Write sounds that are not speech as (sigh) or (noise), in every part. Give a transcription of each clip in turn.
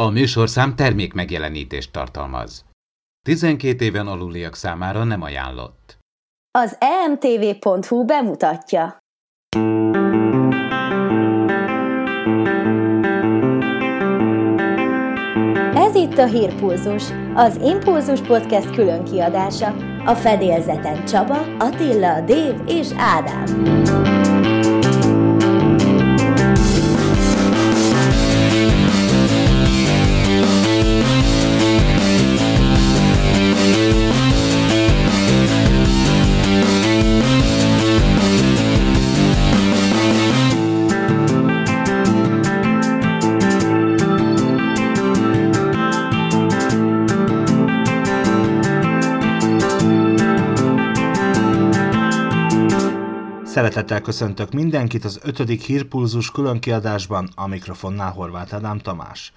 A műsorszám termék megjelenítést tartalmaz. 12 éven aluliak számára nem ajánlott. Az emtv.hu bemutatja. Ez itt a Hírpulzus, az Impulzus Podcast külön kiadása. A fedélzeten Csaba, Attila, Dév és Ádám. Szeretettel köszöntök mindenkit az 5. hírpulzus különkiadásban, a mikrofonnál Horváth Ádám Tamás.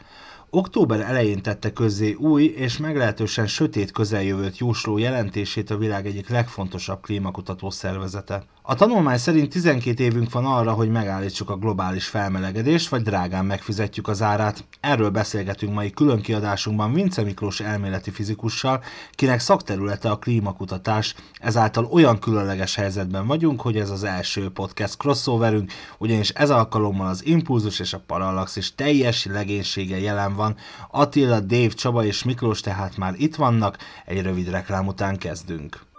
Október elején tette közzé új és meglehetősen sötét közeljövőt jósló jelentését a világ egyik legfontosabb klímakutató szervezete. A tanulmány szerint 12 évünk van arra, hogy megállítsuk a globális felmelegedést, vagy drágán megfizetjük az árát. Erről beszélgetünk mai külön kiadásunkban Vince Miklós elméleti fizikussal, kinek szakterülete a klímakutatás, ezáltal olyan különleges helyzetben vagyunk, hogy ez az első podcast crossoverünk, ugyanis ez alkalommal az impulzus és a parallaxis teljes legénysége jelen van. Attila, Dave, Csaba és Miklós tehát már itt vannak, egy rövid reklám után kezdünk.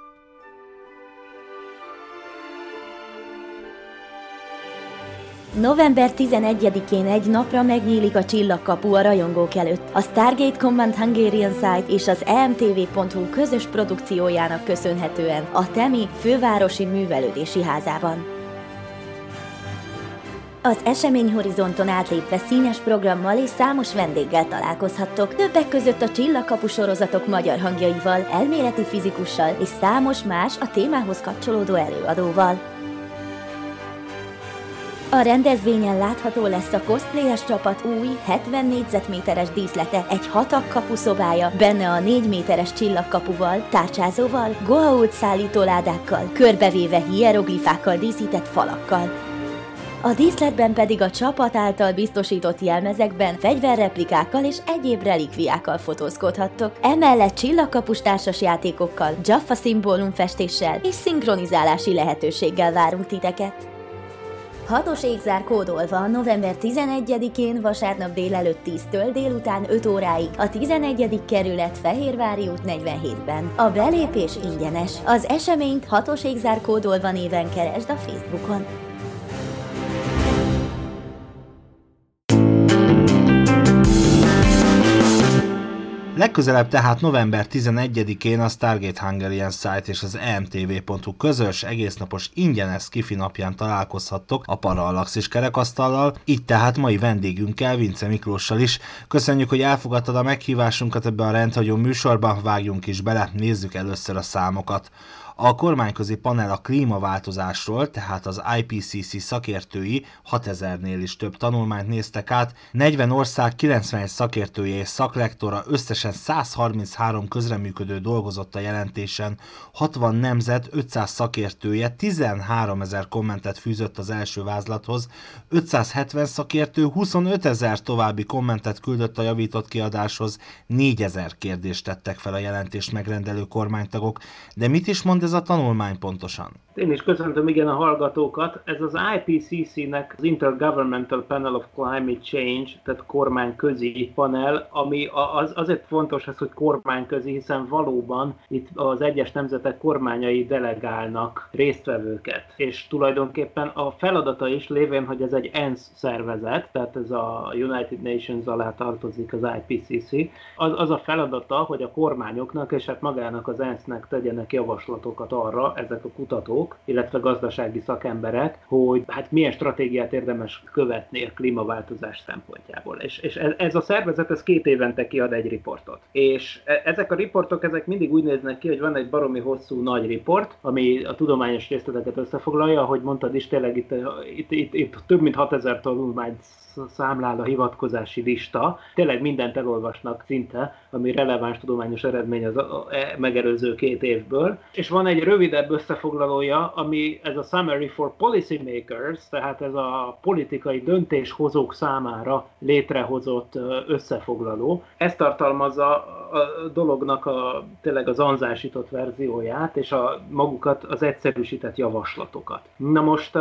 November 11-én egy napra megnyílik a csillagkapu a rajongók előtt. A Stargate Command Hungarian Site és az emtv.hu közös produkciójának köszönhetően a Temi fővárosi művelődési házában. Az eseményhorizonton átlépve színes programmal és számos vendéggel találkozhattok, többek között a Csillagkapu sorozatok magyar hangjaival, elméleti fizikussal és számos más a témához kapcsolódó előadóval. A rendezvényen látható lesz a cosplayes csapat új 70 négyzetméteres díszlete, egy hatak kapuszobája, benne a 4 méteres csillagkapuval, tárcsázóval, goault szállítóládákkal, körbevéve hieroglifákkal díszített falakkal. A díszletben pedig a csapat által biztosított jelmezekben fegyverreplikákkal és egyéb relikviákkal fotózkodhattok. Emellett csillagkapus társas játékokkal, Jaffa szimbólumfestéssel és szinkronizálási lehetőséggel várunk titeket. Hatos égzár kódolva november 11-én vasárnap délelőtt 10-től délután 5 óráig a 11. kerület Fehérvári út 47-ben. A belépés ingyenes. Az eseményt hatos égzár kódolva néven keresd a Facebookon. Legközelebb tehát november 11-én a Stargate Hungarian Site és az emtv.hu közös egésznapos ingyenes skifi napján találkozhattok a Parallaxis kerekasztallal, így tehát mai vendégünkkel, Vince Miklóssal is. Köszönjük, hogy elfogadtad a meghívásunkat ebbe a rendhagyó műsorba, vágjunk is bele, nézzük először a számokat. A kormányközi panel a klímaváltozásról, tehát az IPCC szakértői 6000-nél is több tanulmányt néztek át, 40 ország 91 szakértője és szaklektora összesen 133 közreműködő dolgozott a jelentésen, 60 nemzet 500 szakértője 13 ezer kommentet fűzött az első vázlathoz, 570 szakértő 25 ezer további kommentet küldött a javított kiadáshoz, 4000 kérdést tettek fel a jelentést megrendelő kormánytagok. De mit is mond ez a tanulmány pontosan? Én is köszöntöm igen a hallgatókat. Ez az IPCC-nek az Intergovernmental Panel of Climate Change, tehát kormányközi panel, ami az, azért fontos ez, hogy kormányközi, hiszen valóban itt az egyes nemzetek kormányai delegálnak résztvevőket. És tulajdonképpen a feladata is lévén, hogy ez egy ENSZ szervezet, tehát ez a United Nations alá tartozik az IPCC, az, az a feladata, hogy a kormányoknak és hát magának az ENSZ-nek tegyenek javaslatokat arra, ezek a kutatók, kutatók, illetve gazdasági szakemberek, hogy hát milyen stratégiát érdemes követni a klímaváltozás szempontjából. És, és ez a szervezet ez két évente kiad egy riportot. És e, ezek a riportok ezek mindig úgy néznek ki, hogy van egy baromi hosszú nagy riport, ami a tudományos részleteket összefoglalja, ahogy mondtad is, tényleg itt, itt, itt, itt több mint 6000 tanulmányt számlál a hivatkozási lista. Tényleg mindent elolvasnak szinte, ami releváns tudományos eredmény az a, e, megelőző két évből. És van egy rövidebb összefoglalója dossziéja, ami ez a Summary for Policymakers, tehát ez a politikai döntéshozók számára létrehozott összefoglaló. Ez tartalmazza a dolognak a, tényleg az anzásított verzióját, és a magukat az egyszerűsített javaslatokat. Na most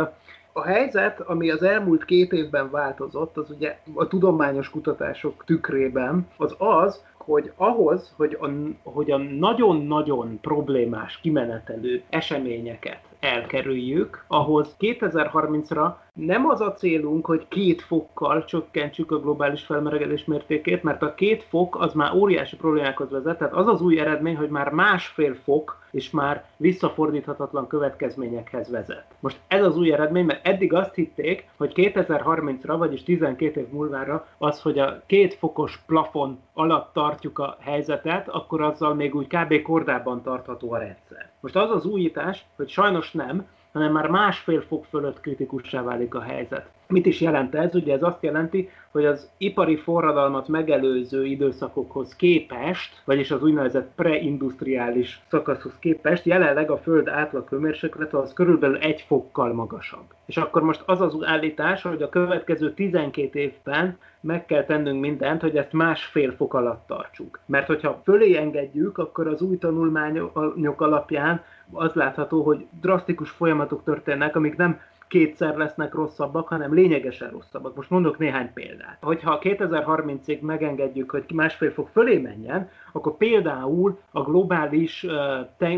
a helyzet, ami az elmúlt két évben változott, az ugye a tudományos kutatások tükrében, az az, hogy ahhoz, hogy a, hogy a nagyon-nagyon problémás kimenetelő eseményeket elkerüljük, ahhoz 2030-ra nem az a célunk, hogy két fokkal csökkentsük a globális felmelegedés mértékét, mert a két fok az már óriási problémákhoz vezet, tehát az az új eredmény, hogy már másfél fok és már visszafordíthatatlan következményekhez vezet. Most ez az új eredmény, mert eddig azt hitték, hogy 2030-ra, vagyis 12 év múlvára az, hogy a két fokos plafon alatt tartjuk a helyzetet, akkor azzal még úgy kb. kordában tartható a rendszer. Most az az újítás, hogy sajnos nem, hanem már másfél fok fölött kritikussá válik a helyzet. Mit is jelent ez? Ugye ez azt jelenti, hogy az ipari forradalmat megelőző időszakokhoz képest, vagyis az úgynevezett preindustriális szakaszhoz képest, jelenleg a Föld átlag hőmérséklete az körülbelül egy fokkal magasabb. És akkor most az az állítás, hogy a következő 12 évben meg kell tennünk mindent, hogy ezt másfél fok alatt tartsuk. Mert hogyha fölé engedjük, akkor az új tanulmányok alapján az látható, hogy drasztikus folyamatok történnek, amik nem kétszer lesznek rosszabbak, hanem lényegesen rosszabbak. Most mondok néhány példát. Hogyha 2030-ig megengedjük, hogy másfél fok fölé menjen, akkor például a globális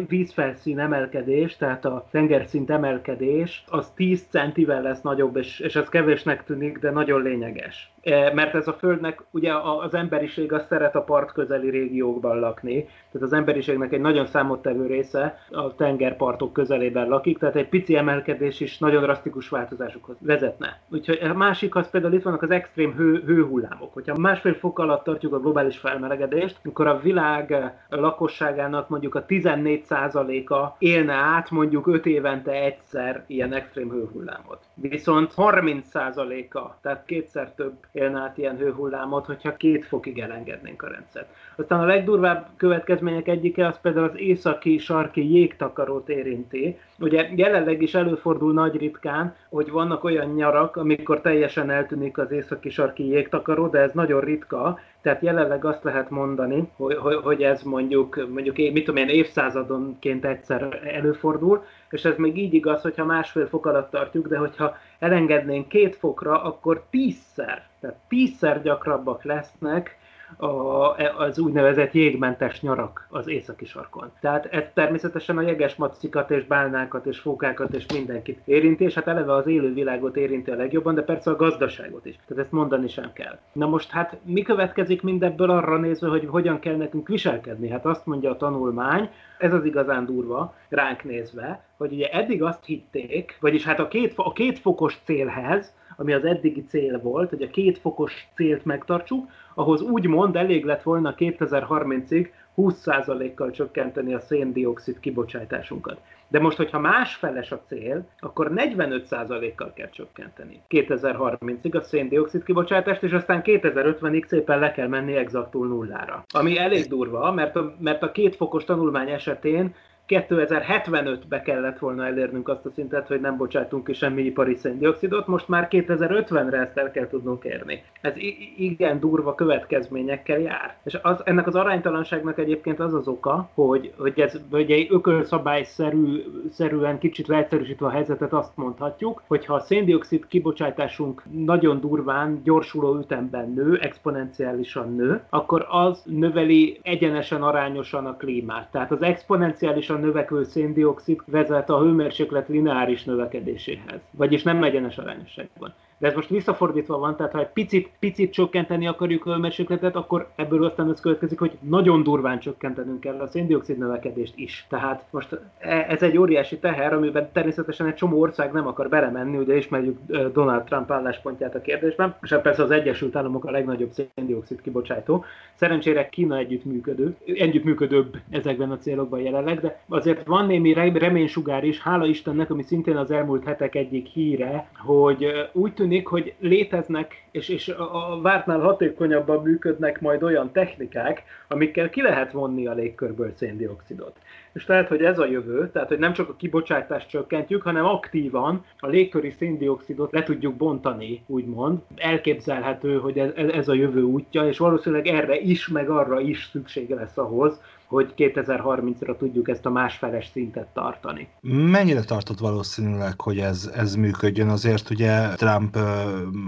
vízfelszín emelkedés, tehát a tengerszint emelkedés, az 10 centivel lesz nagyobb, és, és ez kevésnek tűnik, de nagyon lényeges. E, mert ez a Földnek, ugye az emberiség az szeret a part közeli régiókban lakni, tehát az emberiségnek egy nagyon számottevő része a tengerpartok közelében lakik, tehát egy pici emelkedés is nagyon drasztikus változásokhoz vezetne. Úgyhogy a másik az például itt vannak az extrém hő, hőhullámok. Hogyha másfél fok alatt tartjuk a globális felmelegedést, akkor a világ lakosságának mondjuk a 14%-a élne át mondjuk 5 évente egyszer ilyen extrém hőhullámot. Viszont 30%-a, tehát kétszer több élne át ilyen hőhullámot, hogyha két fokig elengednénk a rendszert. Aztán a legdurvább következmények egyike az például az északi sarki jégtakarót érinti. Ugye jelenleg is előfordul nagy ritkán, hogy vannak olyan nyarak, amikor teljesen eltűnik az északi sarki jégtakaró, de ez nagyon ritka, tehát jelenleg azt lehet mondani, hogy, hogy ez mondjuk, mondjuk mit tudom én, évszázadonként egyszer előfordul, és ez még így igaz, hogyha másfél fok alatt tartjuk, de hogyha elengednénk két fokra, akkor tízszer, tehát tízszer gyakrabbak lesznek a, az úgynevezett jégmentes nyarak az északi sarkon. Tehát ez természetesen a jeges macikat és bálnákat és fókákat és mindenkit érinti, és hát eleve az élővilágot érinti a legjobban, de persze a gazdaságot is. Tehát ezt mondani sem kell. Na most hát mi következik mindebből arra nézve, hogy hogyan kell nekünk viselkedni? Hát azt mondja a tanulmány, ez az igazán durva ránk nézve, hogy ugye eddig azt hitték, vagyis hát a két, a két fokos célhez, ami az eddigi cél volt, hogy a két fokos célt megtartsuk, ahhoz úgymond elég lett volna 2030-ig 20%-kal csökkenteni a széndiokszid kibocsátásunkat. De most, hogyha másfeles a cél, akkor 45%-kal kell csökkenteni 2030-ig a széndiokszid kibocsátást, és aztán 2050-ig szépen le kell menni exaktul nullára. Ami elég durva, mert a, mert a két fokos tanulmány esetén 2075-be kellett volna elérnünk azt a szintet, hogy nem bocsátunk ki semmi ipari széndiokszidot, most már 2050-re ezt el kell tudnunk érni. Ez igen durva következményekkel jár. És az, ennek az aránytalanságnak egyébként az az oka, hogy, hogy ez hogy egy ökölszabályszerűen kicsit leegyszerűsítve a helyzetet azt mondhatjuk, hogy ha a széndiokszid kibocsátásunk nagyon durván, gyorsuló ütemben nő, exponenciálisan nő, akkor az növeli egyenesen arányosan a klímát. Tehát az exponenciálisan gyorsan növekvő széndiokszid vezet a hőmérséklet lineáris növekedéséhez, vagyis nem egyenes arányosságban. De ez most visszafordítva van, tehát ha egy picit, picit csökkenteni akarjuk a hőmérsékletet, akkor ebből aztán ez következik, hogy nagyon durván csökkentenünk kell a széndiokszid növekedést is. Tehát most e, ez egy óriási teher, amiben természetesen egy csomó ország nem akar belemenni, ugye ismerjük Donald Trump álláspontját a kérdésben, és hát persze az Egyesült Államok a legnagyobb széndiokszid kibocsátó. Szerencsére Kína együttműködő, együttműködőbb ezekben a célokban jelenleg, de azért van némi reménysugár is, hála Istennek, ami szintén az elmúlt hetek egyik híre, hogy úgy tűnik, tűnik, hogy léteznek, és, és a vártnál hatékonyabban működnek majd olyan technikák, amikkel ki lehet vonni a légkörből széndiokszidot. És lehet, hogy ez a jövő, tehát hogy nem csak a kibocsátást csökkentjük, hanem aktívan a légköri széndiokszidot le tudjuk bontani, úgymond. Elképzelhető, hogy ez, ez a jövő útja, és valószínűleg erre is, meg arra is szüksége lesz ahhoz, hogy 2030-ra tudjuk ezt a másfeles szintet tartani. Mennyire tartott valószínűleg, hogy ez, ez működjön? Azért ugye Trump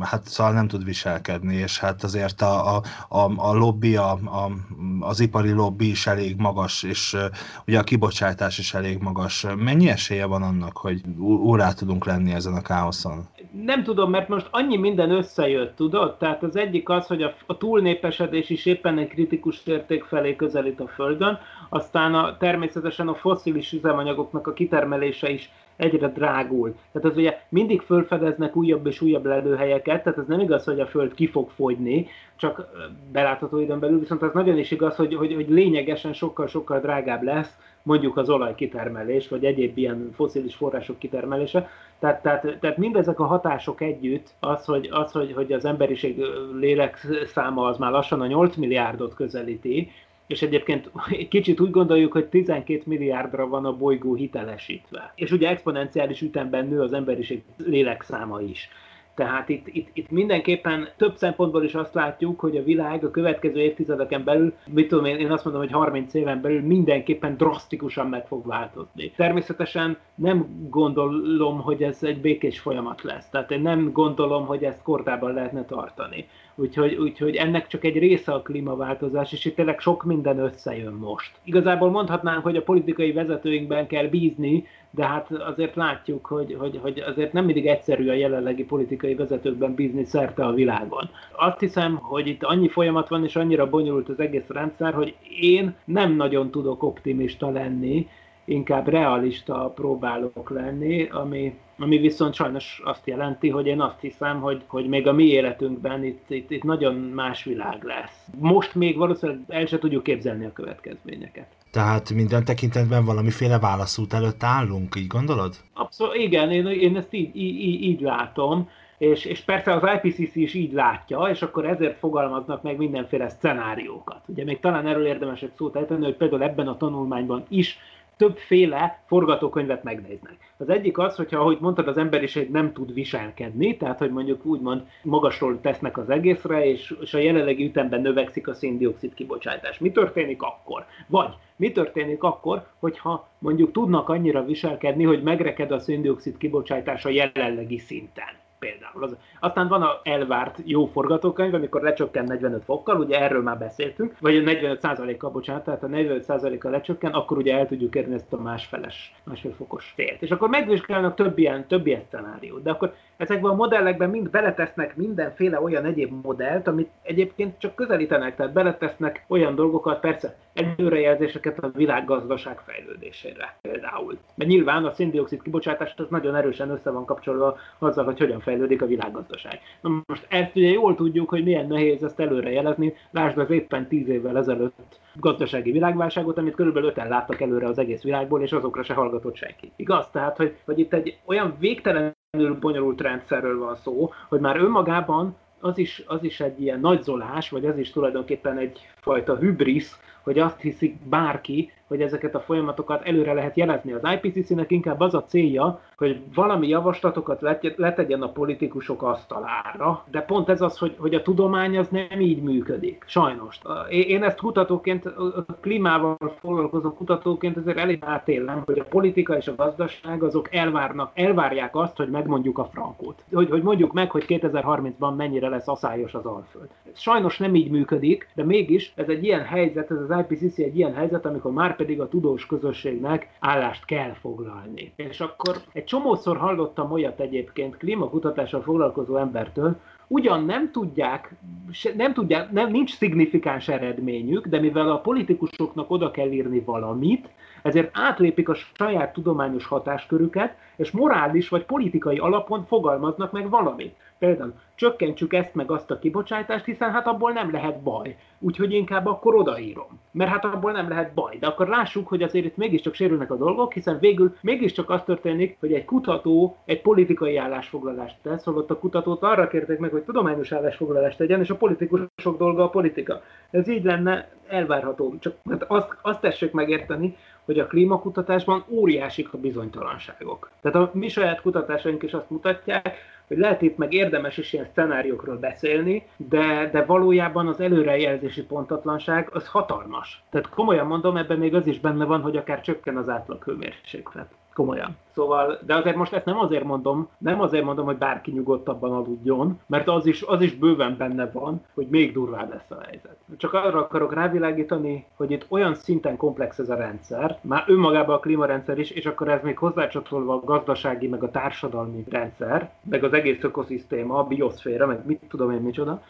hát szóval nem tud viselkedni, és hát azért a, a, a, a lobby, a, a, az ipari lobby is elég magas, és ugye a kibocsátás is elég magas. Mennyi esélye van annak, hogy órá tudunk lenni ezen a káoszon? Nem tudom, mert most annyi minden összejött, tudod? Tehát az egyik az, hogy a, a túlnépesedés is éppen egy kritikus érték felé közelít a Földön, aztán a, természetesen a fosszilis üzemanyagoknak a kitermelése is egyre drágul. Tehát az ugye mindig fölfedeznek újabb és újabb lelőhelyeket, tehát ez nem igaz, hogy a Föld ki fog fogyni, csak belátható időn belül, viszont az nagyon is igaz, hogy, hogy, hogy lényegesen sokkal-sokkal drágább lesz mondjuk az olajkitermelés, vagy egyéb ilyen foszilis források kitermelése. Tehát, tehát, tehát mindezek a hatások együtt, az, hogy, az, hogy, hogy az emberiség lélekszáma az már lassan a 8 milliárdot közelíti, és egyébként (laughs) kicsit úgy gondoljuk, hogy 12 milliárdra van a bolygó hitelesítve. És ugye exponenciális ütemben nő az emberiség lélekszáma is. Tehát itt, itt, itt mindenképpen több szempontból is azt látjuk, hogy a világ a következő évtizedeken belül, mit tudom én, én azt mondom, hogy 30 éven belül mindenképpen drasztikusan meg fog változni. Természetesen nem gondolom, hogy ez egy békés folyamat lesz. Tehát én nem gondolom, hogy ezt kordában lehetne tartani. Úgyhogy, úgyhogy ennek csak egy része a klímaváltozás, és itt tényleg sok minden összejön most. Igazából mondhatnánk, hogy a politikai vezetőinkben kell bízni, de hát azért látjuk, hogy, hogy, hogy azért nem mindig egyszerű a jelenlegi politikai vezetőkben bízni szerte a világon. Azt hiszem, hogy itt annyi folyamat van, és annyira bonyolult az egész rendszer, hogy én nem nagyon tudok optimista lenni, inkább realista próbálok lenni, ami, ami viszont sajnos azt jelenti, hogy én azt hiszem, hogy, hogy még a mi életünkben itt, itt, itt nagyon más világ lesz. Most még valószínűleg el sem tudjuk képzelni a következményeket. Tehát minden tekintetben valamiféle válaszút előtt állunk, így gondolod? Abszolút, igen, én, én ezt így, így, így látom. És, és persze az IPCC is így látja, és akkor ezért fogalmaznak meg mindenféle szenáriókat. Ugye még talán erről érdemes egy szót ejteni, hogy például ebben a tanulmányban is többféle forgatókönyvet megnéznek. Az egyik az, hogyha, ahogy mondtad, az emberiség nem tud viselkedni, tehát, hogy mondjuk úgymond magasról tesznek az egészre, és, és a jelenlegi ütemben növekszik a széndiokszid kibocsátás. Mi történik akkor? Vagy mi történik akkor, hogyha mondjuk tudnak annyira viselkedni, hogy megreked a széndiokszid kibocsátás a jelenlegi szinten? Például. Az, aztán van a elvárt jó forgatókönyv, amikor lecsökken 45 fokkal, ugye erről már beszéltünk, vagy a 45%-kal, bocsánat, tehát a 45%-kal lecsökken, akkor ugye el tudjuk érni ezt a másfeles, másfél fokos célt. És akkor megvizsgálnak több ilyen, több ilyen szenáriót. De akkor ezekben a modellekben mind beletesznek mindenféle olyan egyéb modellt, amit egyébként csak közelítenek, tehát beletesznek olyan dolgokat, persze előrejelzéseket a világgazdaság fejlődésére például. Mert nyilván a széndiokszid kibocsátás az nagyon erősen össze van kapcsolva azzal, hogy hogyan fejlődik a világgazdaság. Na most ezt ugye jól tudjuk, hogy milyen nehéz ezt előrejelezni, lásd az éppen tíz évvel ezelőtt gazdasági világválságot, amit körülbelül öten láttak előre az egész világból, és azokra se hallgatott senki. Igaz? Tehát, hogy, hogy itt egy olyan végtelen bonyolult rendszerről van szó, hogy már önmagában az is, az is egy ilyen nagyzolás, vagy az is tulajdonképpen egyfajta hübrisz, hogy azt hiszik bárki, hogy ezeket a folyamatokat előre lehet jelezni. Az IPCC-nek inkább az a célja, hogy valami javaslatokat letegyen a politikusok asztalára, de pont ez az, hogy, hogy a tudomány az nem így működik, sajnos. Én ezt kutatóként, klímával foglalkozó kutatóként azért elég átélem, hogy a politika és a gazdaság azok elvárnak, elvárják azt, hogy megmondjuk a frankót. Hogy, hogy mondjuk meg, hogy 2030-ban mennyire lesz aszályos az Alföld. Sajnos nem így működik, de mégis ez egy ilyen helyzet, ez az IPCC egy ilyen helyzet, amikor már pedig a tudós közösségnek állást kell foglalni. És akkor egy csomószor hallottam olyat egyébként klímakutatással foglalkozó embertől, ugyan nem tudják, nem tudják, nem, nincs szignifikáns eredményük, de mivel a politikusoknak oda kell írni valamit, ezért átlépik a saját tudományos hatáskörüket, és morális vagy politikai alapon fogalmaznak meg valamit. például csökkentsük ezt meg azt a kibocsátást, hiszen hát abból nem lehet baj. Úgyhogy inkább akkor odaírom. Mert hát abból nem lehet baj. De akkor lássuk, hogy azért itt mégiscsak sérülnek a dolgok, hiszen végül mégiscsak az történik, hogy egy kutató egy politikai állásfoglalást tesz, holott a kutatót arra kérték meg, hogy tudományos állásfoglalást tegyen, és a politikusok dolga a politika. Ez így lenne elvárható. Csak hát azt, azt tessék megérteni, hogy a klímakutatásban óriásik a bizonytalanságok. Tehát a mi saját kutatásaink is azt mutatják, hogy lehet itt meg érdemes is ilyen szenáriókról beszélni, de, de valójában az előrejelzési pontatlanság az hatalmas. Tehát komolyan mondom, ebben még az is benne van, hogy akár csökken az átlag hőmérséklet. Komolyan. Szóval, de azért most ezt nem azért mondom, nem azért mondom, hogy bárki nyugodtabban aludjon, mert az is, az is bőven benne van, hogy még durvább lesz a helyzet. Csak arra akarok rávilágítani, hogy itt olyan szinten komplex ez a rendszer, már önmagában a klímarendszer is, és akkor ez még hozzácsatolva a gazdasági, meg a társadalmi rendszer, meg az egész ökoszisztéma, a bioszféra, meg mit tudom én micsoda,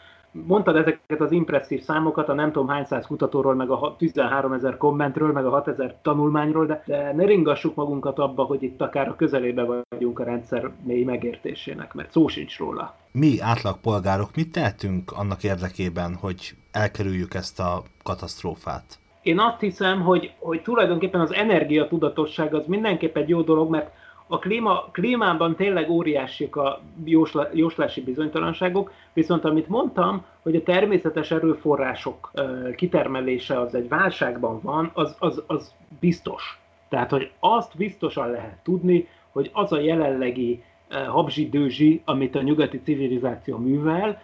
mondtad ezeket az impresszív számokat, a nem tudom hány száz kutatóról, meg a 13 ezer kommentről, meg a 6 ezer tanulmányról, de, de ne ringassuk magunkat abba, hogy itt akár a közelébe vagyunk a rendszer mély megértésének, mert szó sincs róla. Mi átlagpolgárok mit tehetünk annak érdekében, hogy elkerüljük ezt a katasztrófát? Én azt hiszem, hogy, hogy tulajdonképpen az energiatudatosság az mindenképp egy jó dolog, mert a klíma, klímában tényleg óriásik a jósla, jóslási bizonytalanságok, viszont amit mondtam, hogy a természetes erőforrások kitermelése az egy válságban van, az, az, az biztos. Tehát, hogy azt biztosan lehet tudni, hogy az a jelenlegi habzsi-dőzsi, amit a nyugati civilizáció művel,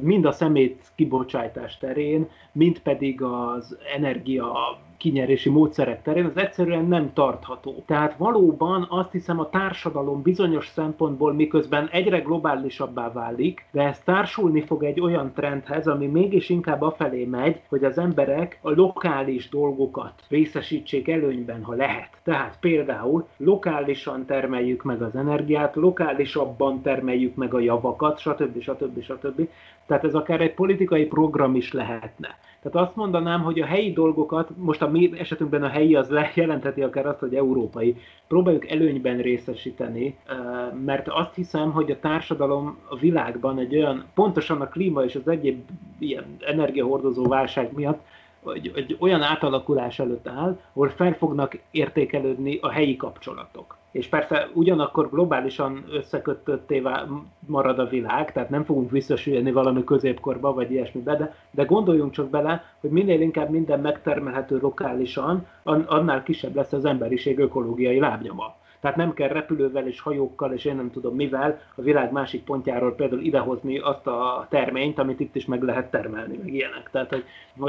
mind a szemét kibocsátás terén, mind pedig az energia kinyerési módszerek terén, az egyszerűen nem tartható. Tehát valóban azt hiszem a társadalom bizonyos szempontból miközben egyre globálisabbá válik, de ez társulni fog egy olyan trendhez, ami mégis inkább afelé megy, hogy az emberek a lokális dolgokat részesítsék előnyben, ha lehet. Tehát például lokálisan termeljük meg az energiát, lokálisabban termeljük meg a javakat, stb. stb. stb. Tehát ez akár egy politikai program is lehetne. Tehát azt mondanám, hogy a helyi dolgokat, most a mi esetünkben a helyi az jelentheti akár azt, hogy európai, próbáljuk előnyben részesíteni, mert azt hiszem, hogy a társadalom a világban egy olyan, pontosan a klíma és az egyéb ilyen energiahordozó válság miatt, hogy, hogy olyan átalakulás előtt áll, ahol fel fognak értékelődni a helyi kapcsolatok és persze ugyanakkor globálisan összekötötté marad a világ, tehát nem fogunk visszasülni valami középkorba, vagy ilyesmibe, de, de gondoljunk csak bele, hogy minél inkább minden megtermelhető lokálisan, annál kisebb lesz az emberiség ökológiai lábnyoma. Tehát nem kell repülővel és hajókkal és én nem tudom mivel a világ másik pontjáról például idehozni azt a terményt, amit itt is meg lehet termelni, meg ilyenek. Tehát, hogy,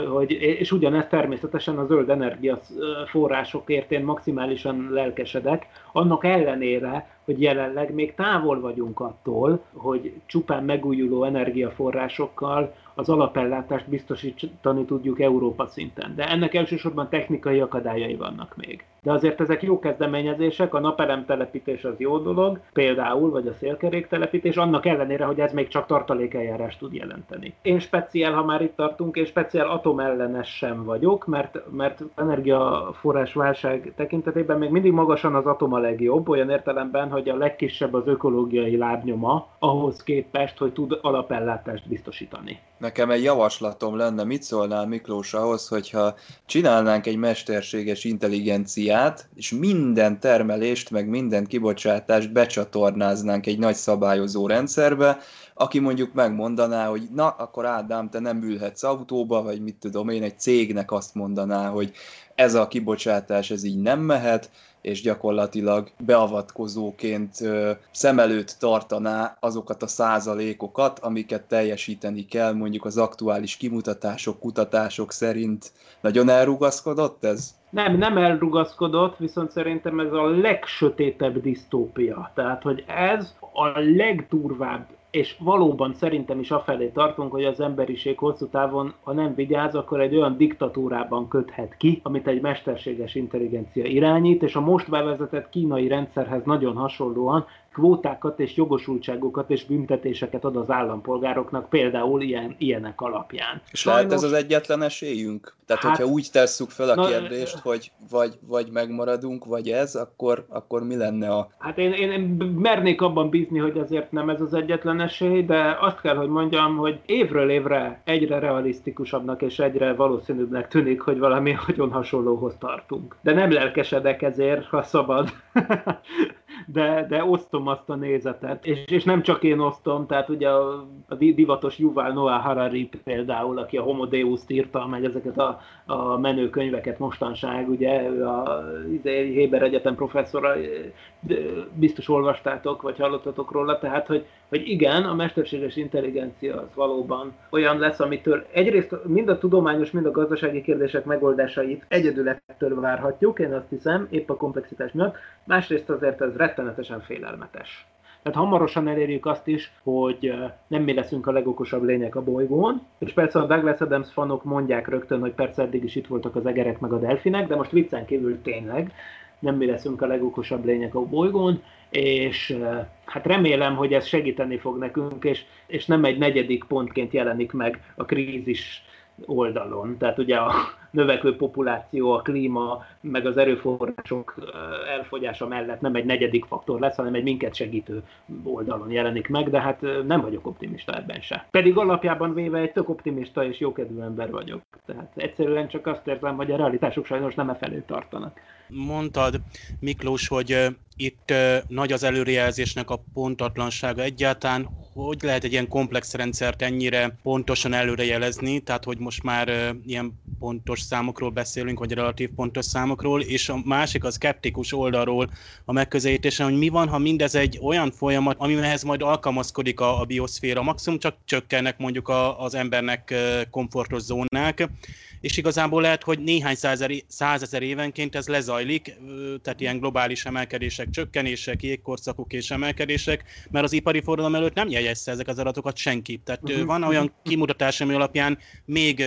hogy, és ugyanezt természetesen a zöld energia forrásokért én maximálisan lelkesedek, annak ellenére, hogy jelenleg még távol vagyunk attól, hogy csupán megújuló energiaforrásokkal az alapellátást biztosítani tudjuk Európa szinten. De ennek elsősorban technikai akadályai vannak még. De azért ezek jó kezdeményezések, a napelem telepítés az jó dolog, például, vagy a szélkerék telepítés, annak ellenére, hogy ez még csak tartalékeljárást tud jelenteni. Én speciál, ha már itt tartunk, én speciál atomellenes sem vagyok, mert, mert energiaforrás válság tekintetében még mindig magasan az atom a legjobb, olyan értelemben, hogy a legkisebb az ökológiai lábnyoma ahhoz képest, hogy tud alapellátást biztosítani. Nekem egy javaslatom lenne, mit szólnál Miklós ahhoz, hogyha csinálnánk egy mesterséges intelligenciát, és minden termelést, meg minden kibocsátást becsatornáznánk egy nagy szabályozó rendszerbe, aki mondjuk megmondaná, hogy na, akkor Ádám, te nem ülhetsz autóba, vagy mit tudom én, egy cégnek azt mondaná, hogy ez a kibocsátás, ez így nem mehet, és gyakorlatilag beavatkozóként szem előtt tartaná azokat a százalékokat, amiket teljesíteni kell mondjuk az aktuális kimutatások, kutatások szerint. Nagyon elrugaszkodott ez? Nem, nem elrugaszkodott, viszont szerintem ez a legsötétebb disztópia. Tehát, hogy ez a legdurvább és valóban szerintem is afelé tartunk, hogy az emberiség hosszú távon, ha nem vigyáz, akkor egy olyan diktatúrában köthet ki, amit egy mesterséges intelligencia irányít, és a most bevezetett kínai rendszerhez nagyon hasonlóan kvótákat és jogosultságokat és büntetéseket ad az állampolgároknak, például ilyen, ilyenek alapján. És Sajnos... lehet ez az egyetlen esélyünk? Tehát, hát, hogyha úgy tesszük fel a na, kérdést, hogy vagy, vagy megmaradunk, vagy ez, akkor, akkor mi lenne a... Hát én, én mernék abban bízni, hogy azért nem ez az egyetlen esély, de azt kell, hogy mondjam, hogy évről évre egyre realisztikusabbnak és egyre valószínűbbnek tűnik, hogy valami (laughs) nagyon hasonlóhoz tartunk. De nem lelkesedek ezért, ha szabad. (laughs) de, de osztom azt a nézetet. És, és nem csak én osztom, tehát ugye a, a divatos Yuval Noah Harari például, aki a Homo Deus-t írta, meg ezeket a, a menő könyveket mostanság, ugye ő a izé, Héber Egyetem professzora, biztos olvastátok, vagy hallottatok róla, tehát, hogy, hogy igen, a mesterséges intelligencia az valóban olyan lesz, amitől egyrészt mind a tudományos, mind a gazdasági kérdések megoldásait egyedül ettől várhatjuk, én azt hiszem, épp a komplexitás miatt, másrészt azért ez rettenetesen félelmetes. Tehát hamarosan elérjük azt is, hogy nem mi leszünk a legokosabb lények a bolygón, és persze a Douglas Adams fanok mondják rögtön, hogy persze eddig is itt voltak az egerek meg a delfinek, de most viccen kívül tényleg nem mi leszünk a legokosabb lények a bolygón, és hát remélem, hogy ez segíteni fog nekünk, és, és nem egy negyedik pontként jelenik meg a krízis oldalon. Tehát ugye a növekvő populáció, a klíma, meg az erőforrások elfogyása mellett nem egy negyedik faktor lesz, hanem egy minket segítő oldalon jelenik meg, de hát nem vagyok optimista ebben se. Pedig alapjában véve egy tök optimista és jókedvű ember vagyok. Tehát egyszerűen csak azt érzem, hogy a realitások sajnos nem e felé tartanak. Mondtad, Miklós, hogy itt nagy az előrejelzésnek a pontatlansága egyáltalán. Hogy lehet egy ilyen komplex rendszert ennyire pontosan előrejelezni, tehát hogy most már ilyen pontos számokról beszélünk, vagy relatív pontos számokról, és a másik az skeptikus oldalról a megközelítése, hogy mi van, ha mindez egy olyan folyamat, amihez majd alkalmazkodik a, a bioszféra, maximum csak csökkennek mondjuk a, az embernek komfortos zónák, és igazából lehet, hogy néhány százezer, százezer évenként ez lezajlik, tehát ilyen globális emelkedések, csökkenések, jégkorszakok és emelkedések, mert az ipari forradalom előtt nem jegyezte ezek az adatokat senki. Tehát uh-huh. van olyan kimutatás, ami alapján még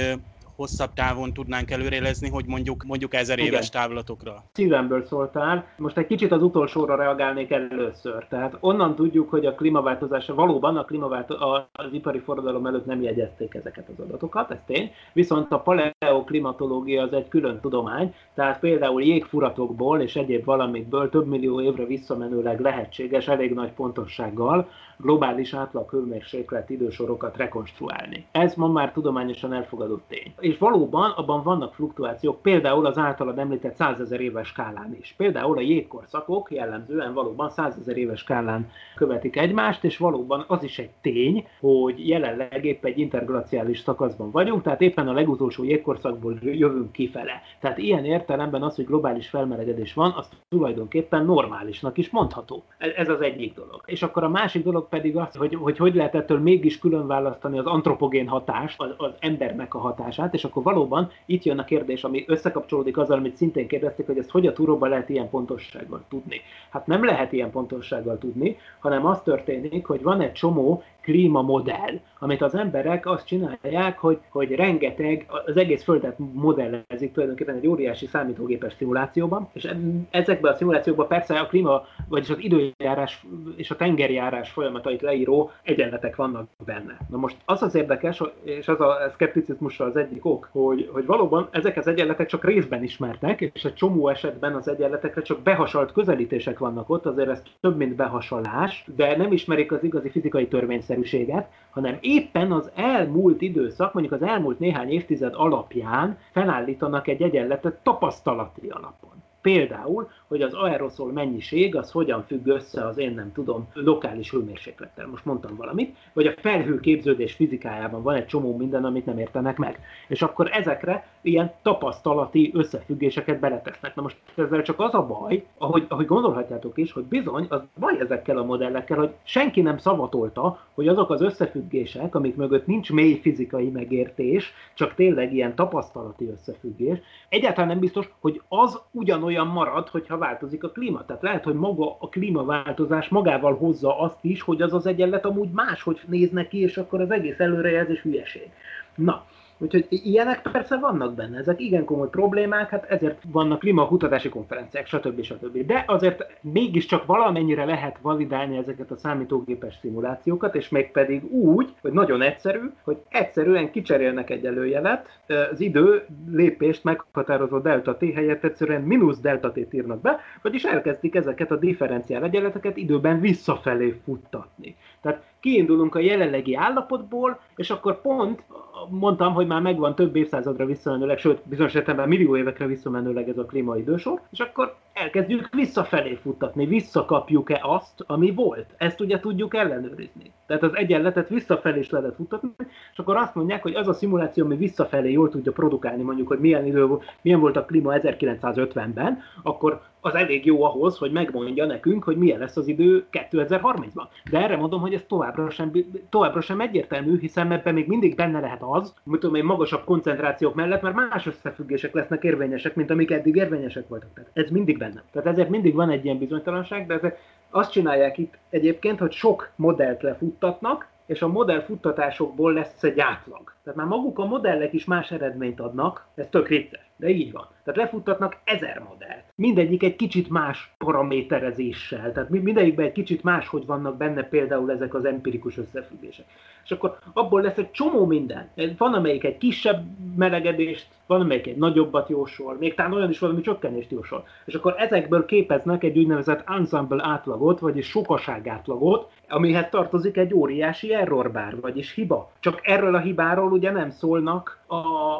hosszabb távon tudnánk előrelezni, hogy mondjuk, mondjuk ezer éves Igen. távlatokra. Szívemből szóltál. Most egy kicsit az utolsóra reagálnék először. Tehát onnan tudjuk, hogy a klímaváltozása valóban a klímaváltozás az ipari forradalom előtt nem jegyezték ezeket az adatokat, ez tény. Viszont a paleoklimatológia az egy külön tudomány, tehát például jégfuratokból és egyéb valamikből több millió évre visszamenőleg lehetséges elég nagy pontossággal globális átlag hőmérséklet idősorokat rekonstruálni. Ez ma már tudományosan elfogadott tény. És valóban abban vannak fluktuációk, például az általad említett százezer éves skálán is. Például a jégkorszakok jellemzően valóban százezer éves skálán követik egymást, és valóban az is egy tény, hogy jelenleg épp egy interglaciális szakaszban vagyunk, tehát éppen a legutolsó jégkorszakból jövünk kifele. Tehát ilyen értelemben az, hogy globális felmelegedés van, az tulajdonképpen normálisnak is mondható. Ez az egyik dolog. És akkor a másik dolog pedig az, hogy, hogy hogy lehet ettől mégis külön választani az antropogén hatást, az, az embernek a hatását, és akkor valóban itt jön a kérdés, ami összekapcsolódik azzal, amit szintén kérdezték, hogy ezt hogy a túróba lehet ilyen pontossággal tudni. Hát nem lehet ilyen pontossággal tudni, hanem az történik, hogy van egy csomó klímamodell, amit az emberek azt csinálják, hogy, hogy rengeteg, az egész földet modellezik tulajdonképpen egy óriási számítógépes szimulációban, és ezekben a szimulációkban persze a klíma, vagyis az időjárás és a tengerjárás folyamatait leíró egyenletek vannak benne. Na most az az érdekes, és az a szkepticizmusra az egyik ok, hogy, hogy valóban ezek az egyenletek csak részben ismertek, és egy csomó esetben az egyenletekre csak behasalt közelítések vannak ott, azért ez több, mint behasalás, de nem ismerik az igazi fizikai törvényszerűséget egyszerűséget, hanem éppen az elmúlt időszak, mondjuk az elmúlt néhány évtized alapján felállítanak egy egyenletet tapasztalati alapon. Például, hogy az aeroszol mennyiség az hogyan függ össze az én nem tudom lokális hőmérséklettel. Most mondtam valamit, vagy a felhőképződés fizikájában van egy csomó minden, amit nem értenek meg. És akkor ezekre ilyen tapasztalati összefüggéseket beletesznek. Na most ezzel csak az a baj, ahogy, ahogy gondolhatjátok is, hogy bizony az baj ezekkel a modellekkel, hogy senki nem szavatolta, hogy azok az összefüggések, amik mögött nincs mély fizikai megértés, csak tényleg ilyen tapasztalati összefüggés, egyáltalán nem biztos, hogy az ugyanolyan marad, hogyha változik a klíma. Tehát lehet, hogy maga a klímaváltozás magával hozza azt is, hogy az az egyenlet amúgy máshogy néz neki, és akkor az egész előrejelzés hülyeség. Na, Úgyhogy ilyenek persze vannak benne, ezek igen komoly problémák, hát ezért vannak klímakutatási konferenciák, stb. stb. De azért mégiscsak valamennyire lehet validálni ezeket a számítógépes szimulációkat, és még pedig úgy, hogy nagyon egyszerű, hogy egyszerűen kicserélnek egy előjelet, az idő lépést meghatározó delta t helyett egyszerűen mínusz delta t írnak be, vagyis elkezdik ezeket a differenciál egyenleteket időben visszafelé futtatni. Tehát kiindulunk a jelenlegi állapotból, és akkor pont mondtam, hogy már megvan több évszázadra visszamenőleg, sőt, bizonyos értelemben millió évekre visszamenőleg ez a klímaidősor, és akkor elkezdjük visszafelé futtatni, visszakapjuk-e azt, ami volt. Ezt ugye tudjuk ellenőrizni. Tehát az egyenletet visszafelé is lehet futtatni, és akkor azt mondják, hogy az a szimuláció, ami visszafelé jól tudja produkálni, mondjuk, hogy milyen idő, milyen volt a klíma 1950-ben, akkor az elég jó ahhoz, hogy megmondja nekünk, hogy milyen lesz az idő 2030-ban. De erre mondom, hogy ez továbbra sem, továbbra sem egyértelmű, hiszen ebben még mindig benne lehet az, hogy tudom, magasabb koncentrációk mellett, mert más összefüggések lesznek érvényesek, mint amik eddig érvényesek voltak. Tehát ez mindig benne. Tehát ezért mindig van egy ilyen bizonytalanság, de ezek azt csinálják itt egyébként, hogy sok modellt lefuttatnak, és a modell futtatásokból lesz egy átlag. Tehát már maguk a modellek is más eredményt adnak, ez tök vicces, de így van. Tehát lefuttatnak ezer modellt. Mindegyik egy kicsit más paraméterezéssel, tehát mindegyikben egy kicsit más, hogy vannak benne például ezek az empirikus összefüggések. És akkor abból lesz egy csomó minden. Van, amelyik egy kisebb melegedést, van, amelyik egy nagyobbat jósol, még talán olyan is valami csökkenést jósol. És akkor ezekből képeznek egy úgynevezett ensemble átlagot, vagyis sokaság átlagot, amihez tartozik egy óriási errorbár, vagyis hiba. Csak erről a hibáról ugye nem szólnak a,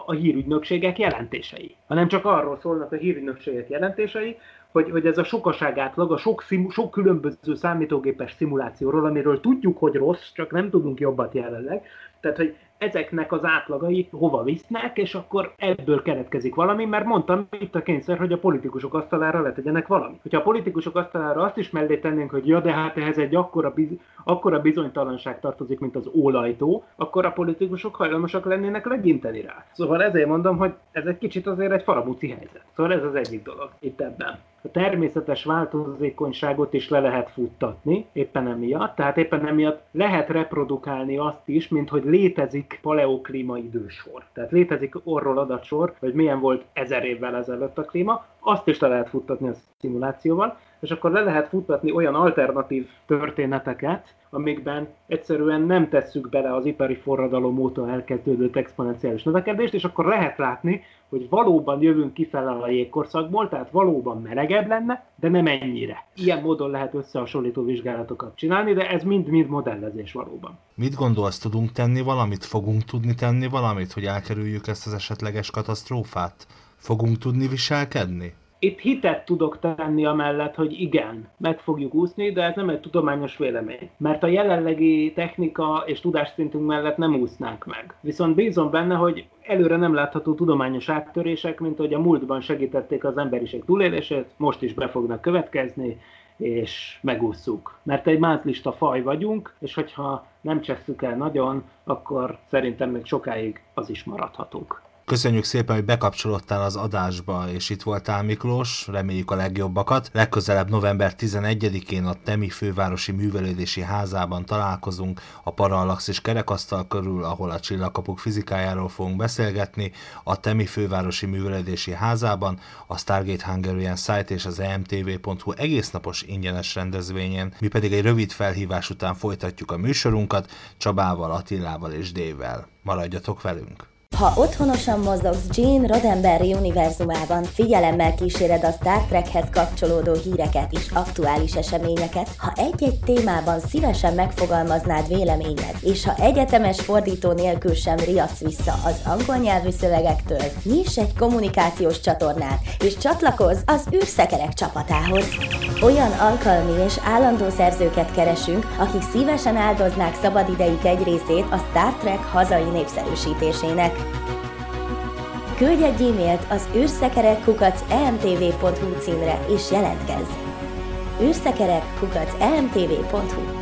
a hírügynökségek jelentései, hanem csak arról szólnak a hírügynökségek jelentései, hogy, hogy ez a sokaság átlag, a sok, szim, sok különböző számítógépes szimulációról, amiről tudjuk, hogy rossz, csak nem tudunk jobbat jelenleg, tehát, hogy ezeknek az átlagai hova visznek, és akkor ebből keletkezik valami, mert mondtam itt a kényszer, hogy a politikusok asztalára letegyenek valami. Hogyha a politikusok asztalára azt is mellé tennénk, hogy ja, de hát ehhez egy akkora, biz, akkora bizonytalanság tartozik, mint az ólajtó, akkor a politikusok hajlamosak lennének legyinteni rá. Szóval ezért mondom, hogy ez egy kicsit azért egy faramuci helyzet. Szóval ez az egyik dolog itt ebben a természetes változékonyságot is le lehet futtatni, éppen emiatt, tehát éppen emiatt lehet reprodukálni azt is, mint hogy létezik paleoklíma idősor. Tehát létezik orról adatsor, hogy milyen volt ezer évvel ezelőtt a klíma, azt is le lehet futtatni a szimulációval, és akkor le lehet futtatni olyan alternatív történeteket, amikben egyszerűen nem tesszük bele az ipari forradalom óta elkezdődött exponenciális növekedést, és akkor lehet látni, hogy valóban jövünk kifele a jégkorszakból, tehát valóban melegebb lenne, de nem ennyire. Ilyen módon lehet összehasonlító vizsgálatokat csinálni, de ez mind-mind modellezés valóban. Mit gondolsz, tudunk tenni valamit? Fogunk tudni tenni valamit, hogy elkerüljük ezt az esetleges katasztrófát? Fogunk tudni viselkedni? Itt hitet tudok tenni amellett, hogy igen, meg fogjuk úszni, de ez nem egy tudományos vélemény. Mert a jelenlegi technika és tudásszintünk mellett nem úsznánk meg. Viszont bízom benne, hogy előre nem látható tudományos áttörések, mint hogy a múltban segítették az emberiség túlélését, most is be fognak következni, és megúszuk. Mert egy mázlista faj vagyunk, és hogyha nem csesszük el nagyon, akkor szerintem még sokáig az is maradhatunk. Köszönjük szépen, hogy bekapcsolódtál az adásba, és itt voltál Miklós, reméljük a legjobbakat. Legközelebb november 11-én a Temi fővárosi művelődési házában találkozunk a Parallaxis kerekasztal körül, ahol a csillagkapuk fizikájáról fogunk beszélgetni, a Temi fővárosi művelődési házában, a Stargate Hungarian site és az emtv.hu egésznapos ingyenes rendezvényen, mi pedig egy rövid felhívás után folytatjuk a műsorunkat Csabával, Attilával és Dével. Maradjatok velünk! Ha otthonosan mozogsz Gene Roddenberry univerzumában, figyelemmel kíséred a Star Trekhez kapcsolódó híreket és aktuális eseményeket, ha egy-egy témában szívesen megfogalmaznád véleményed, és ha egyetemes fordító nélkül sem riadsz vissza az angol nyelvű szövegektől, nyiss egy kommunikációs csatornát, és csatlakozz az űrszekerek csapatához. Olyan alkalmi és állandó szerzőket keresünk, akik szívesen áldoznák szabadidejük egy részét a Star Trek hazai népszerűsítésének. Küldj egy e-mailt az űrszekerekkukac.emtv.hu címre és jelentkezz! űrszekerekkukac.emtv.hu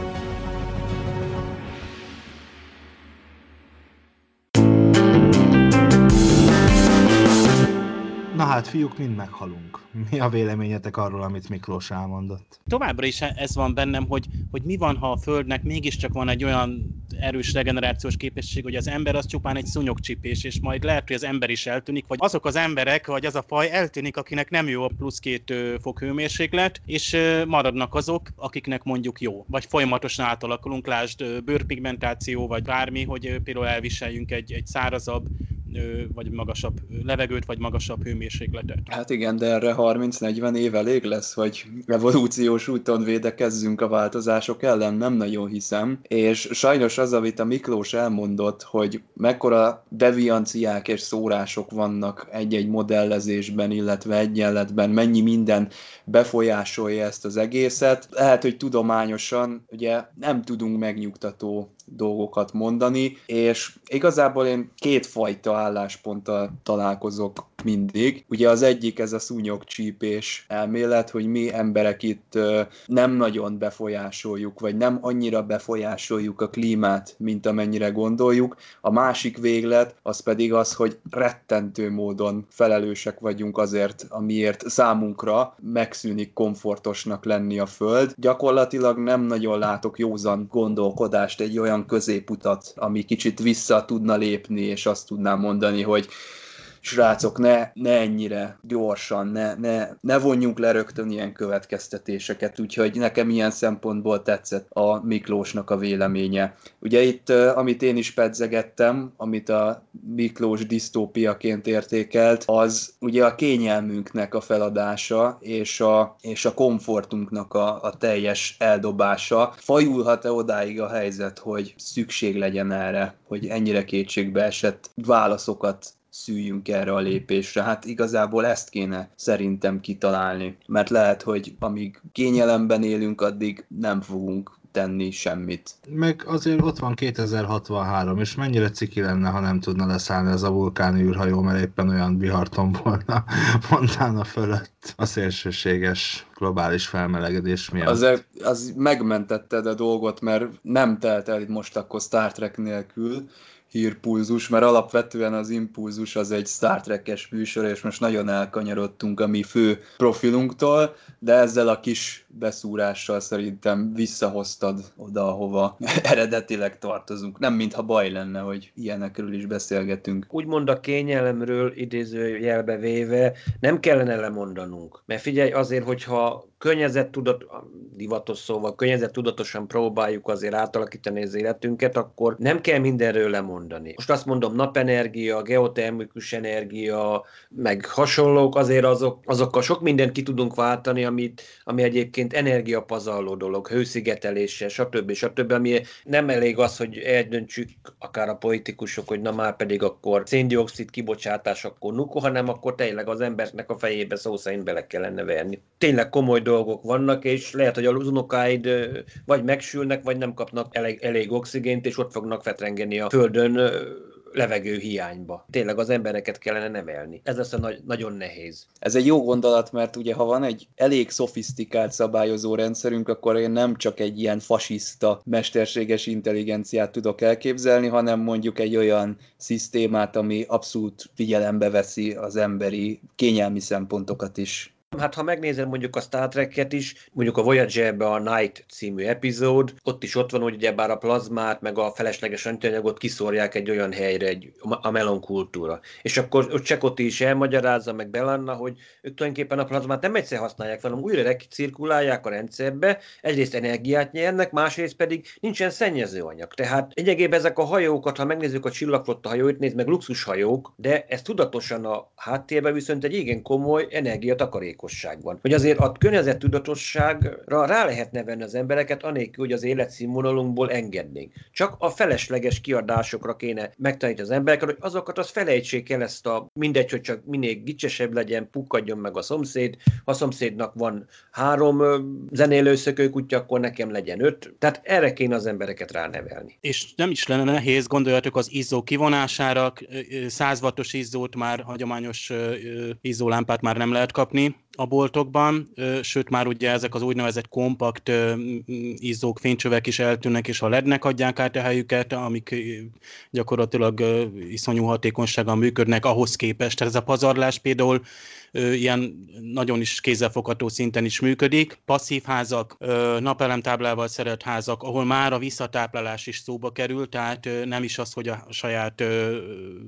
Na hát, fiúk, mind meghalunk. Mi a véleményetek arról, amit Miklós elmondott? Továbbra is ez van bennem, hogy, hogy mi van, ha a Földnek mégiscsak van egy olyan erős regenerációs képesség, hogy az ember az csupán egy szúnyogcsipés, és majd lehet, hogy az ember is eltűnik, vagy azok az emberek, vagy az a faj eltűnik, akinek nem jó a plusz két fok hőmérséklet, és maradnak azok, akiknek mondjuk jó. Vagy folyamatosan átalakulunk, lásd bőrpigmentáció, vagy bármi, hogy például elviseljünk egy, egy szárazabb, vagy magasabb levegőt, vagy magasabb hőmérsékletet. Hát igen, de erre 30-40 év elég lesz, hogy evolúciós úton védekezzünk a változások ellen, nem nagyon hiszem. És sajnos az, amit a Miklós elmondott, hogy mekkora devianciák és szórások vannak egy-egy modellezésben, illetve egyenletben, mennyi minden befolyásolja ezt az egészet. Lehet, hogy tudományosan ugye nem tudunk megnyugtató dolgokat mondani, és igazából én kétfajta állásponttal találkozok mindig. Ugye az egyik ez a szúnyogcsípés elmélet, hogy mi emberek itt nem nagyon befolyásoljuk, vagy nem annyira befolyásoljuk a klímát, mint amennyire gondoljuk. A másik véglet az pedig az, hogy rettentő módon felelősek vagyunk azért, amiért számunkra megszűnik komfortosnak lenni a Föld. Gyakorlatilag nem nagyon látok józan gondolkodást, egy olyan középutat, ami kicsit vissza tudna lépni, és azt tudná mondani, hogy srácok, ne, ne ennyire gyorsan, ne, ne, ne vonjunk le rögtön ilyen következtetéseket, úgyhogy nekem ilyen szempontból tetszett a Miklósnak a véleménye. Ugye itt, amit én is pedzegettem, amit a Miklós disztópiaként értékelt, az ugye a kényelmünknek a feladása, és a, és a komfortunknak a, a teljes eldobása. Fajulhat-e odáig a helyzet, hogy szükség legyen erre, hogy ennyire kétségbe esett válaszokat szüljünk erre a lépésre. Hát igazából ezt kéne szerintem kitalálni, mert lehet, hogy amíg kényelemben élünk, addig nem fogunk tenni semmit. Meg azért ott van 2063, és mennyire ciki lenne, ha nem tudna leszállni ez a vulkáni űrhajó, mert éppen olyan viharton volna (laughs) Montana fölött a szélsőséges globális felmelegedés miatt. Az, az megmentetted a dolgot, mert nem telt el most akkor Star Trek nélkül, hírpulzus, mert alapvetően az impulzus az egy Star Trek-es műsor, és most nagyon elkanyarodtunk a mi fő profilunktól, de ezzel a kis beszúrással szerintem visszahoztad oda, ahova (laughs) eredetileg tartozunk. Nem mintha baj lenne, hogy ilyenekről is beszélgetünk. Úgymond a kényelemről idézőjelbe véve nem kellene lemondanunk. Mert figyelj, azért, hogyha tudat, divatos szóval tudatosan próbáljuk azért átalakítani az életünket, akkor nem kell mindenről lemondani. Most azt mondom, napenergia, geotermikus energia, meg hasonlók, azért azok, azokkal sok mindent ki tudunk váltani, amit, ami egyébként energiapazarló dolog, hőszigetelése, stb. stb. ami nem elég az, hogy eldöntsük akár a politikusok, hogy na már pedig akkor széndiokszid kibocsátás, akkor nuku, hanem akkor tényleg az embernek a fejébe szó szerint bele kellene verni. Tényleg komoly dolgok vannak, és lehet, hogy az unokáid vagy megsülnek, vagy nem kapnak elég, elég oxigént, és ott fognak fetrengeni a földön levegő hiányba. Tényleg az embereket kellene nevelni. Ez lesz a nagy, nagyon nehéz. Ez egy jó gondolat, mert ugye ha van egy elég szofisztikált szabályozó rendszerünk, akkor én nem csak egy ilyen fasiszta, mesterséges intelligenciát tudok elképzelni, hanem mondjuk egy olyan szisztémát, ami abszolút figyelembe veszi az emberi kényelmi szempontokat is. Hát ha megnézem mondjuk a Star Trek-et is, mondjuk a Voyager-be a Night című epizód, ott is ott van, hogy ugye bár a plazmát, meg a felesleges anyagot kiszórják egy olyan helyre, egy, a melon kultúra. És akkor ott Csekoti is elmagyarázza meg Belanna, hogy ők tulajdonképpen a plazmát nem egyszer használják, hanem újra recirkulálják a rendszerbe, egyrészt energiát nyernek, másrészt pedig nincsen szennyezőanyag. Tehát egyébként ezek a hajókat, ha megnézzük a csillagflotta hajóit, nézd meg luxushajók, de ez tudatosan a háttérben viszont egy igen komoly energiatakarékos tudatosságban. Hogy azért a környezettudatosságra rá lehetne venni az embereket, anélkül, hogy az életszínvonalunkból engednénk. Csak a felesleges kiadásokra kéne megtanítani az embereket, hogy azokat az felejtsék el ezt a mindegy, hogy csak minél gicsesebb legyen, pukkadjon meg a szomszéd. Ha a szomszédnak van három zenélőszökőkutya, akkor nekem legyen öt. Tehát erre kéne az embereket ránevelni. És nem is lenne nehéz, gondoljatok az izzó kivonására, 100 wattos izzót már, hagyományos izzólámpát már nem lehet kapni, a boltokban, sőt már ugye ezek az úgynevezett kompakt izzók, fénycsövek is eltűnnek, és a lednek adják át a helyüket, amik gyakorlatilag iszonyú hatékonysággal működnek ahhoz képest. Ez a pazarlás például ilyen nagyon is kézzelfogható szinten is működik. Passzív házak, napelemtáblával szeret házak, ahol már a visszatáplálás is szóba kerül, tehát nem is az, hogy a saját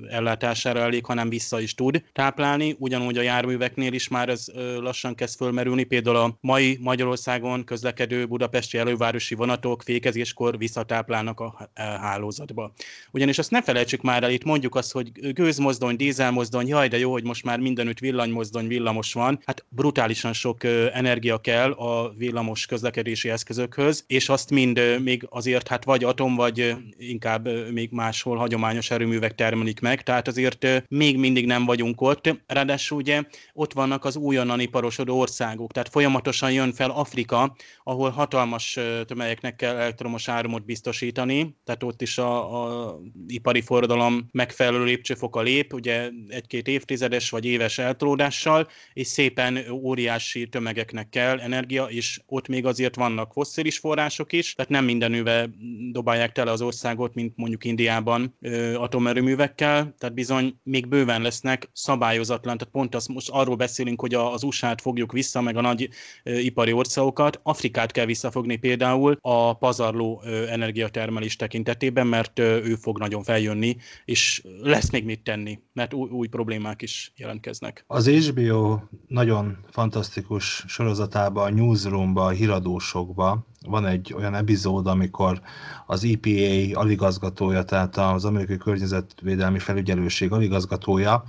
ellátására elég, hanem vissza is tud táplálni. Ugyanúgy a járműveknél is már ez lassan kezd fölmerülni. Például a mai Magyarországon közlekedő budapesti elővárosi vonatok fékezéskor visszatáplálnak a hálózatba. Ugyanis azt ne felejtsük már el, itt mondjuk azt, hogy gőzmozdony, dízelmozdony, jaj, de jó, hogy most már mindenütt villanymozdony, mozdony, villamos van, hát brutálisan sok energia kell a villamos közlekedési eszközökhöz, és azt mind még azért hát vagy atom, vagy inkább még máshol hagyományos erőművek termelik meg, tehát azért még mindig nem vagyunk ott. Ráadásul ugye ott vannak az újonnan iparosodó országok, tehát folyamatosan jön fel Afrika, ahol hatalmas tömegeknek kell elektromos áramot biztosítani, tehát ott is a, a ipari forradalom megfelelő lépcsőfoka lép, ugye egy-két évtizedes vagy éves eltródással, hatással, és szépen óriási tömegeknek kell energia, és ott még azért vannak fosszilis források is, tehát nem mindenüve dobálják tele az országot, mint mondjuk Indiában atomerőművekkel, tehát bizony még bőven lesznek szabályozatlan, tehát pont azt most arról beszélünk, hogy az USA-t fogjuk vissza, meg a nagy ipari országokat, Afrikát kell visszafogni például a pazarló energiatermelés tekintetében, mert ő fog nagyon feljönni, és lesz még mit tenni, mert új, új problémák is jelentkeznek. Az HBO nagyon fantasztikus sorozatában, a newsroomba, a híradósokba. Van egy olyan epizód, amikor az EPA aligazgatója, tehát az amerikai környezetvédelmi felügyelőség aligazgatója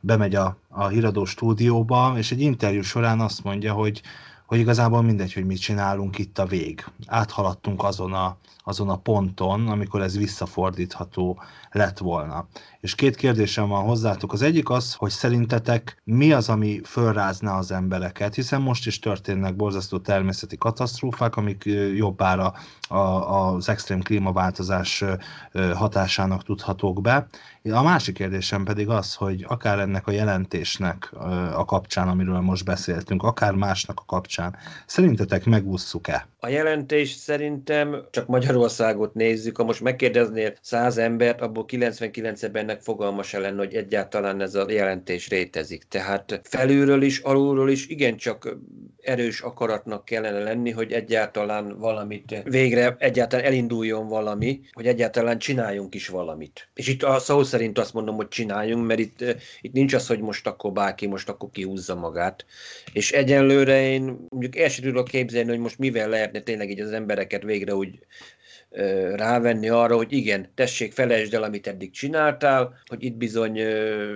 bemegy a, a híradó stúdióba, és egy interjú során azt mondja, hogy hogy igazából mindegy, hogy mit csinálunk, itt a vég. Áthaladtunk azon a, azon a ponton, amikor ez visszafordítható lett volna. És két kérdésem van hozzátok. Az egyik az, hogy szerintetek mi az, ami fölrázná az embereket, hiszen most is történnek borzasztó természeti katasztrófák, amik jobbára a, az extrém klímaváltozás hatásának tudhatók be. A másik kérdésem pedig az, hogy akár ennek a jelentésnek a kapcsán, amiről most beszéltünk, akár másnak a kapcsán, szerintetek megússzuk-e? A jelentés szerintem csak Magyarországot nézzük, ha most megkérdeznél száz embert, abból 99-ben ennek fogalma se lenne, hogy egyáltalán ez a jelentés rétezik. Tehát felülről is, alulról is igencsak erős akaratnak kellene lenni, hogy egyáltalán valamit végre, egyáltalán elinduljon valami, hogy egyáltalán csináljunk is valamit. És itt a szó szerint azt mondom, hogy csináljunk, mert itt, itt nincs az, hogy most akkor bárki most akkor kihúzza magát. És egyenlőre én mondjuk el sem tudok képzelni, hogy most mivel lehetne tényleg így az embereket végre úgy rávenni arra, hogy igen, tessék, felejtsd el, amit eddig csináltál, hogy itt bizony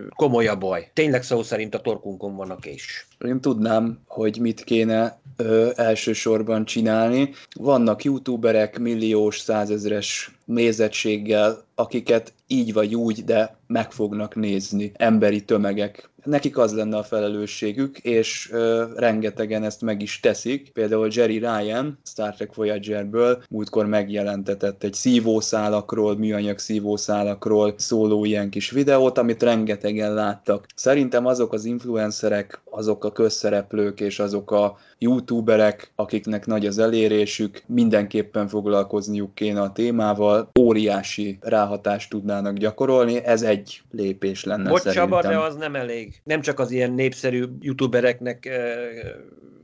komoly a baj. Tényleg szó szerint a torkunkon van a kés. Én tudnám, hogy mit kéne ö, elsősorban csinálni. Vannak youtuberek milliós, százezres nézettséggel, akiket így vagy úgy, de meg fognak nézni emberi tömegek. Nekik az lenne a felelősségük, és ö, rengetegen ezt meg is teszik. Például Jerry Ryan, Star Trek Voyagerből múltkor megjelentetett egy szívószálakról, műanyag szívószálakról szóló ilyen kis videót, amit rengetegen láttak. Szerintem azok az influencerek, azok a közszereplők és azok a youtuberek, akiknek nagy az elérésük, mindenképpen foglalkozniuk kéne a témával, óriási ráhatást tudnának gyakorolni, ez egy lépés lenne Bocs, szerintem. Csaba, de az nem elég. Nem csak az ilyen népszerű youtubereknek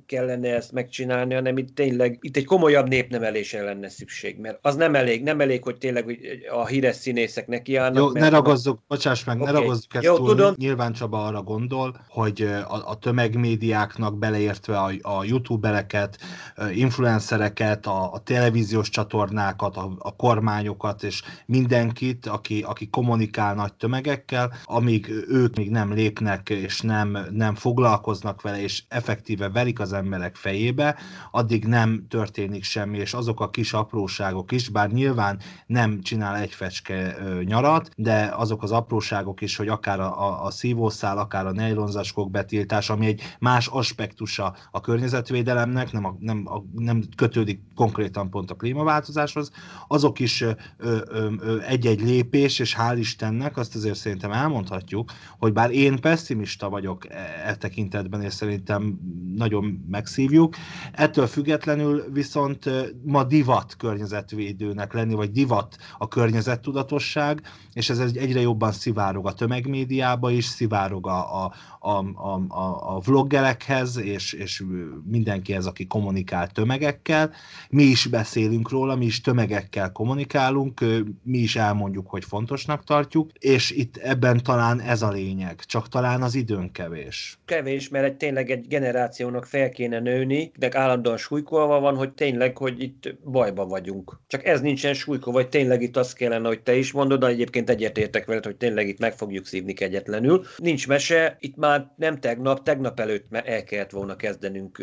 kellene ezt megcsinálni, hanem itt tényleg itt egy komolyabb népnevelésre lenne szükség, mert az nem elég, nem elég, hogy tényleg hogy a híres színészek nekiállnak. Jó, ne ragozzuk, bocsáss meg, okay. ne ragozzuk ezt Jó, túl. Tudom. Nyilván Csaba arra gondol, hogy a, a tömegmédiáknak beleértve a, a youtubereket, influencereket, a, a televíziós csatornákat, a, a kormányokat és mindenkit, aki, aki kommunikál nagy tömegekkel, amíg ők még nem lépnek és nem, nem foglalkoznak vele, és effektíve verik az emberek fejébe, addig nem történik semmi, és azok a kis apróságok is, bár nyilván nem csinál egy fecske nyarat, de azok az apróságok is, hogy akár a, a, szívószál, akár a nejlonzaskok betiltás, ami egy más aspektusa a környezetvédelemnek, nem, a, nem, a, nem kötődik konkrétan pont a klímaváltozáshoz, azok is egy-egy lépés, és hál' Istennek, azt azért szerintem elmondhatjuk, hogy bár én pessimista vagyok e, e tekintetben, és szerintem nagyon megszívjuk, ettől függetlenül viszont ma divat környezetvédőnek lenni, vagy divat a környezettudatosság, és ez egyre jobban szivárog a tömegmédiába is, szivárog a, a, a, a, a vloggerekhez, és, és mindenkihez, aki kommunikál tömegekkel. Mi is beszélünk róla, mi is tömegekkel kommunikálunk, mi is elmondjuk, hogy fontosnak tartjuk, és itt ebben talán ez a lényeg, csak talán az időn kevés. Kevés, mert egy, tényleg egy generációnak fel kéne nőni, de állandóan súlykolva van, hogy tényleg, hogy itt bajba vagyunk. Csak ez nincsen súlykolva, vagy tényleg itt azt kellene, hogy te is mondod, de egyébként egyetértek veled, hogy tényleg itt meg fogjuk szívni kegyetlenül. Nincs mese, itt már már nem tegnap, tegnap előtt el kellett volna kezdenünk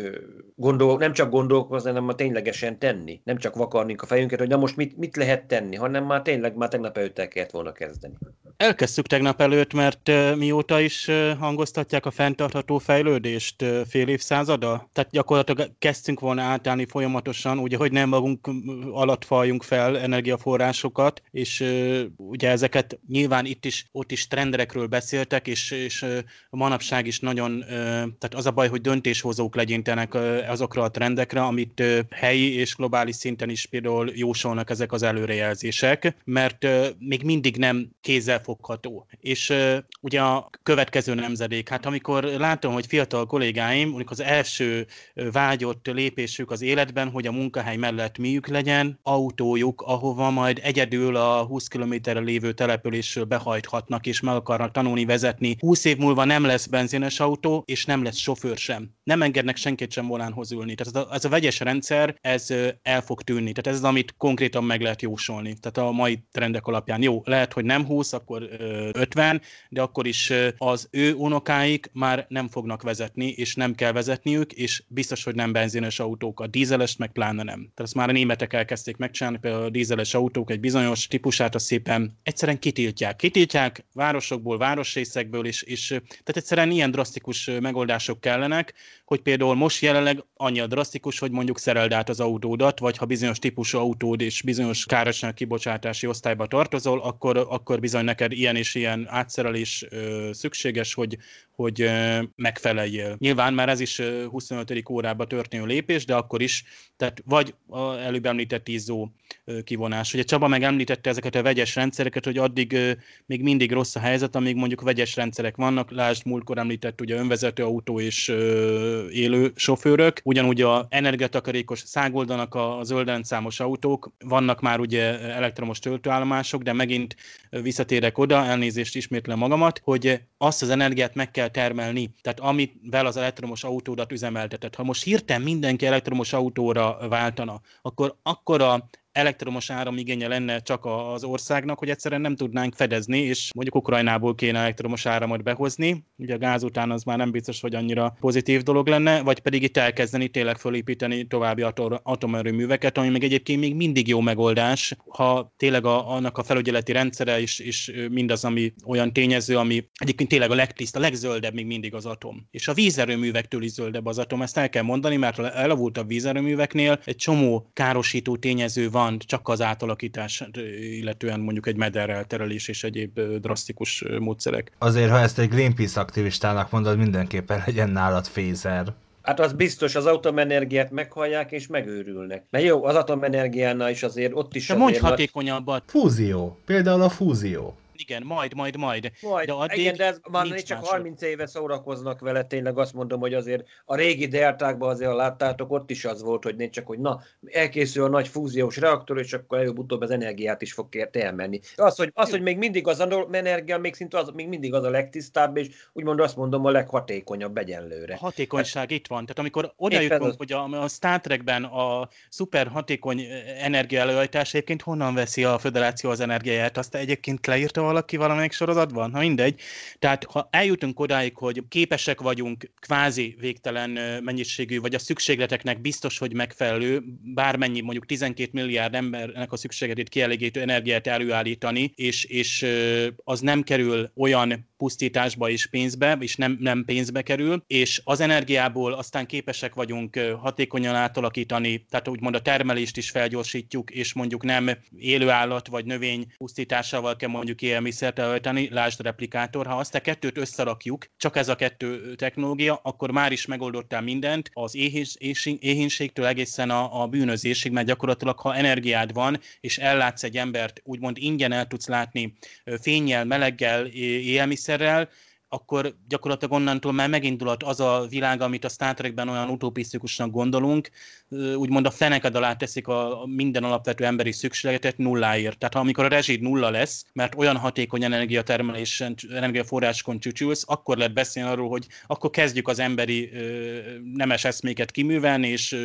gondol, nem csak gondolkozni, hanem már ténylegesen tenni. Nem csak vakarnunk a fejünket, hogy na most mit, mit lehet tenni, hanem már tényleg már tegnap előtt el kellett volna kezdeni. Elkezdtük tegnap előtt, mert mióta is hangoztatják a fenntartható fejlődést fél évszázada? Tehát gyakorlatilag kezdtünk volna átállni folyamatosan, ugye, hogy nem magunk alatt faljunk fel energiaforrásokat, és ugye ezeket nyilván itt is, ott is trendekről beszéltek, és, és manapság is nagyon, tehát az a baj, hogy döntéshozók legyintenek azokra a trendekre, amit helyi és globális szinten is például jósolnak ezek az előrejelzések, mert még mindig nem kézzel fogható. És ugye a következő nemzedék, hát amikor látom, hogy fiatal kollégáim, amikor az első vágyott lépésük az életben, hogy a munkahely mellett miük legyen, autójuk, ahova majd egyedül a 20 kilométerre lévő településről behajthatnak, és meg akarnak tanulni vezetni. 20 év múlva nem lesz benzines autó, és nem lesz sofőr sem. Nem engednek senkit sem volánhoz ülni. Tehát ez a, ez a vegyes rendszer, ez el fog tűnni. Tehát ez az, amit konkrétan meg lehet jósolni. Tehát a mai trendek alapján jó, lehet, hogy nem 20, akkor 50, de akkor is az ő unokáik már nem fognak vezetni, és nem kell vezetniük, és biztos, hogy nem benzines autók. A dízeles meg pláne nem. Tehát ezt már a németek elkezdték megcsinálni, például a dízeles autók egy bizonyos típusát, a szépen egyszerűen kitiltják. Kitiltják városokból, városrészekből, és, és tehát egyszerűen ilyen drasztikus megoldások kellenek, hogy például most jelenleg annyi a drasztikus, hogy mondjuk szereld át az autódat, vagy ha bizonyos típusú autód és bizonyos károsanyag kibocsátási osztályba tartozol, akkor, akkor bizony neked ilyen és ilyen átszerelés ö, szükséges, hogy, hogy megfeleljél. Nyilván már ez is 25. órába történő lépés, de akkor is, tehát vagy a előbb említett izzó kivonás. Ugye Csaba meg említette ezeket a vegyes rendszereket, hogy addig még mindig rossz a helyzet, amíg mondjuk vegyes rendszerek vannak, lásd múltkor említett ugye önvezető autó és élő sofőrök, ugyanúgy a energiatakarékos szágoldanak a zöld számos autók, vannak már ugye elektromos töltőállomások, de megint visszatérek oda, elnézést ismétlem magamat, hogy azt az energiát meg kell termelni, tehát amivel az elektromos autódat üzemeltetett. Ha most hirtelen mindenki elektromos autóra váltana, akkor akkora elektromos áramigénye lenne csak az országnak, hogy egyszerűen nem tudnánk fedezni, és mondjuk Ukrajnából kéne elektromos áramot behozni. Ugye a gáz után az már nem biztos, hogy annyira pozitív dolog lenne, vagy pedig itt elkezdeni tényleg fölépíteni további atomerőműveket, ami még egyébként még mindig jó megoldás, ha tényleg a, annak a felügyeleti rendszere is, és mindaz, ami olyan tényező, ami egyébként tényleg a legtiszta, a legzöldebb még mindig az atom. És a vízerőművektől is zöldebb az atom, ezt el kell mondani, mert elavult a vízerőműveknél egy csomó károsító tényező van, van csak az átalakítás, illetően mondjuk egy mederrel terelés és egyéb drasztikus módszerek. Azért, ha ezt egy Greenpeace aktivistának mondod, mindenképpen legyen nálad fézer. Hát az biztos, az atomenergiát meghallják és megőrülnek. Mert jó, az atomenergiánál is azért ott is... De mondj hatékonyabbat. Fúzió. Például a fúzió igen, majd, majd, majd. majd de addig igen, de ez már csak másod. 30 éve szórakoznak vele, tényleg azt mondom, hogy azért a régi deltákban azért láttátok, ott is az volt, hogy nincs csak, hogy na, elkészül a nagy fúziós reaktor, és akkor előbb-utóbb az energiát is fog kért elmenni. Az, hogy, az, hogy még mindig az a energia, még szinte az, még mindig az a legtisztább, és úgymond azt mondom, a leghatékonyabb egyenlőre. A hatékonyság hát, itt van. Tehát amikor oda jutunk, az... hogy a, a Star Trekben a szuper hatékony energia előállítás egyébként honnan veszi a föderáció az energiáját, azt egyébként leírta valaki valamelyik sorozatban? Ha mindegy. Tehát ha eljutunk odáig, hogy képesek vagyunk kvázi végtelen mennyiségű, vagy a szükségleteknek biztos, hogy megfelelő, bármennyi mondjuk 12 milliárd embernek a szükségletét kielégítő energiát előállítani, és, és az nem kerül olyan pusztításba és pénzbe, és nem, nem pénzbe kerül, és az energiából aztán képesek vagyunk hatékonyan átalakítani, tehát úgymond a termelést is felgyorsítjuk, és mondjuk nem élőállat vagy növény pusztításával kell mondjuk élelmiszert elhajtani, lásd replikátor, ha azt a kettőt összerakjuk, csak ez a kettő technológia, akkor már is megoldottál mindent, az éhénységtől egészen a, a bűnözésig, mert gyakorlatilag ha energiád van, és ellátsz egy embert, úgymond ingyen el tudsz látni fényjel, meleggel, élelmiszerrel, akkor gyakorlatilag onnantól már megindulhat az a világ, amit a Star Trekben olyan utopisztikusnak gondolunk, úgymond a feneked alá teszik a minden alapvető emberi szükségletet nulláért. Tehát ha amikor a rezsid nulla lesz, mert olyan hatékony energiatermelésen, energiaforráskon csücsülsz, akkor lehet beszélni arról, hogy akkor kezdjük az emberi nemes eszméket kiművelni, és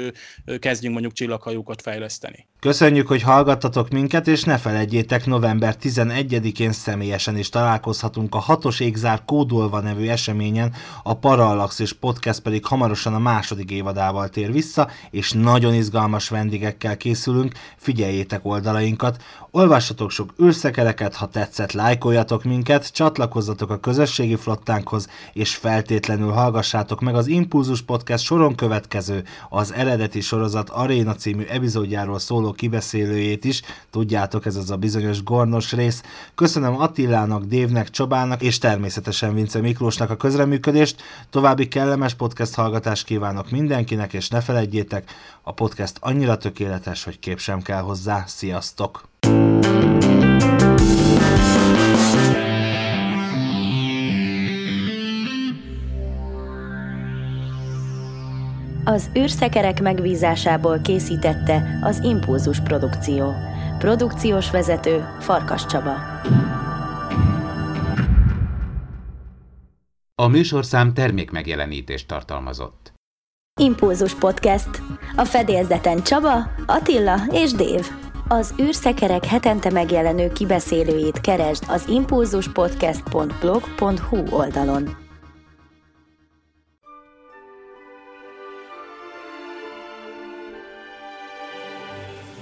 kezdjünk mondjuk csillaghajókat fejleszteni. Köszönjük, hogy hallgattatok minket, és ne felejtjétek, november 11-én személyesen is találkozhatunk a hatos égzár kódolva nevű eseményen, a Parallaxis Podcast pedig hamarosan a második évadával tér vissza, és nagyon izgalmas vendégekkel készülünk, figyeljétek oldalainkat, olvassatok sok űrszekereket, ha tetszett, lájkoljatok minket, csatlakozzatok a közösségi flottánkhoz, és feltétlenül hallgassátok meg az Impulzus Podcast soron következő, az eredeti sorozat Aréna című epizódjáról szóló kibeszélőjét is, tudjátok, ez az a bizonyos gornos rész. Köszönöm Attilának, Dévnek, Csobának, és természetesen Vince Miklósnak a közreműködést, további kellemes podcast hallgatást kívánok mindenkinek, és ne felejtjétek, a podcast annyira tökéletes, hogy kép sem kell hozzá. Sziasztok! Az űrszekerek megbízásából készítette az Impulzus Produkció. Produkciós vezető Farkas Csaba. A műsorszám termékmegjelenítést tartalmazott. Impulzus Podcast. A fedélzeten Csaba, Attila és Dév. Az űrszekerek hetente megjelenő kibeszélőjét keresd az impulzuspodcast.blog.hu oldalon.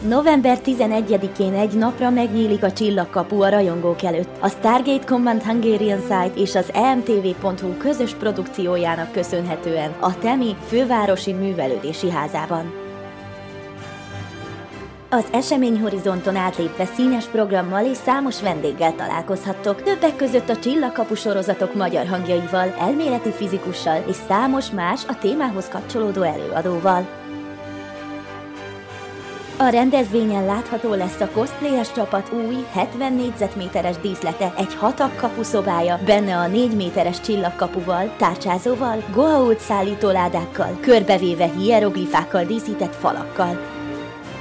November 11-én egy napra megnyílik a csillagkapu a rajongók előtt. A Stargate Command Hungarian Site és az emtv.hu közös produkciójának köszönhetően a Temi fővárosi művelődési házában. Az eseményhorizonton átlépve színes programmal és számos vendéggel találkozhattok, többek között a Csillagkapu sorozatok magyar hangjaival, elméleti fizikussal és számos más a témához kapcsolódó előadóval. A rendezvényen látható lesz a cosplayes csapat új 70 négyzetméteres díszlete, egy hatak kapuszobája, benne a 4 méteres csillagkapuval, tárcsázóval, goa'uld szállítóládákkal, körbevéve hieroglifákkal díszített falakkal.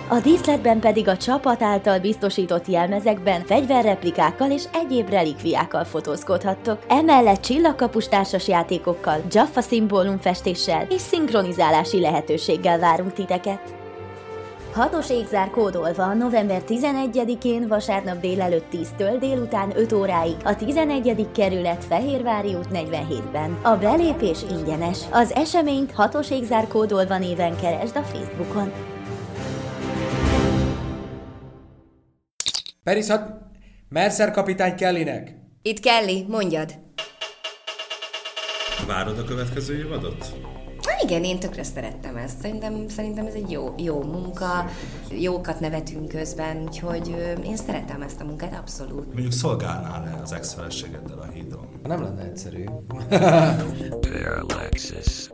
A díszletben pedig a csapat által biztosított jelmezekben fegyverreplikákkal és egyéb relikviákkal fotózkodhattok. Emellett csillagkapus társas játékokkal, Jaffa szimbólumfestéssel és szinkronizálási lehetőséggel várunk titeket. Hatos égzár kódolva november 11-én vasárnap délelőtt 10-től délután 5 óráig a 11. kerület Fehérvári út 47-ben. A belépés ingyenes. Az eseményt hatos égzár kódolva néven keresd a Facebookon. Perishat, Mercer kapitány Kellynek. Itt Kelly, mondjad. Várod a következő évadot? Igen, én tökre szerettem ezt. Szerintem, szerintem ez egy jó, jó munka, jókat nevetünk közben, úgyhogy én szeretem ezt a munkát, abszolút. Mondjuk szolgálnál-e az ex-feleségeddel a hídon? Nem lenne egyszerű. Parallaxis.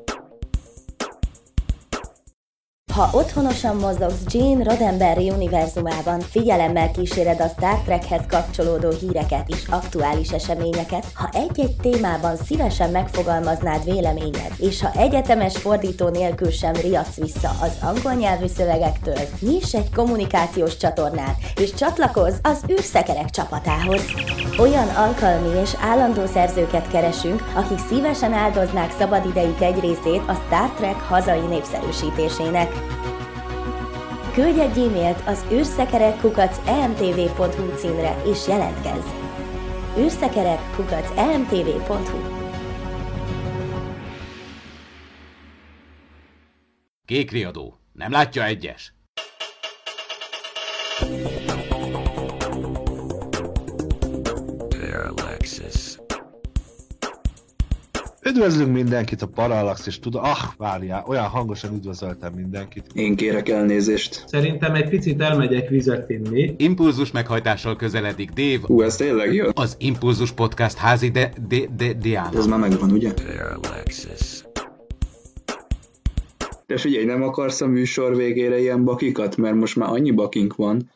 Ha otthonosan mozogsz Gene Roddenberry univerzumában, figyelemmel kíséred a Star Trekhez kapcsolódó híreket és aktuális eseményeket, ha egy-egy témában szívesen megfogalmaznád véleményed, és ha egyetemes fordító nélkül sem riadsz vissza az angol nyelvű szövegektől, nyiss egy kommunikációs csatornát, és csatlakozz az űrszekerek csapatához. Olyan alkalmi és állandó szerzőket keresünk, akik szívesen áldoznák szabadidejük egy részét a Star Trek hazai népszerűsítésének. Küldj egy e-mailt az űrszekerekkukac emtv.hu címre és jelentkezz! űrszekerek kukac emtv.hu Kék riadó. Nem látja egyes? Üdvözlünk mindenkit a Parallaxis tud... Ah, várjál, olyan hangosan üdvözöltem mindenkit. Én kérek elnézést. Szerintem egy picit elmegyek vizet inni. Impulzus meghajtással közeledik Dave, Hú, ez tényleg jó? az Impulzus Podcast házi de, de, de, Diana. Ez már megvan, ugye? De figyelj, nem akarsz a műsor végére ilyen bakikat, mert most már annyi bakink van.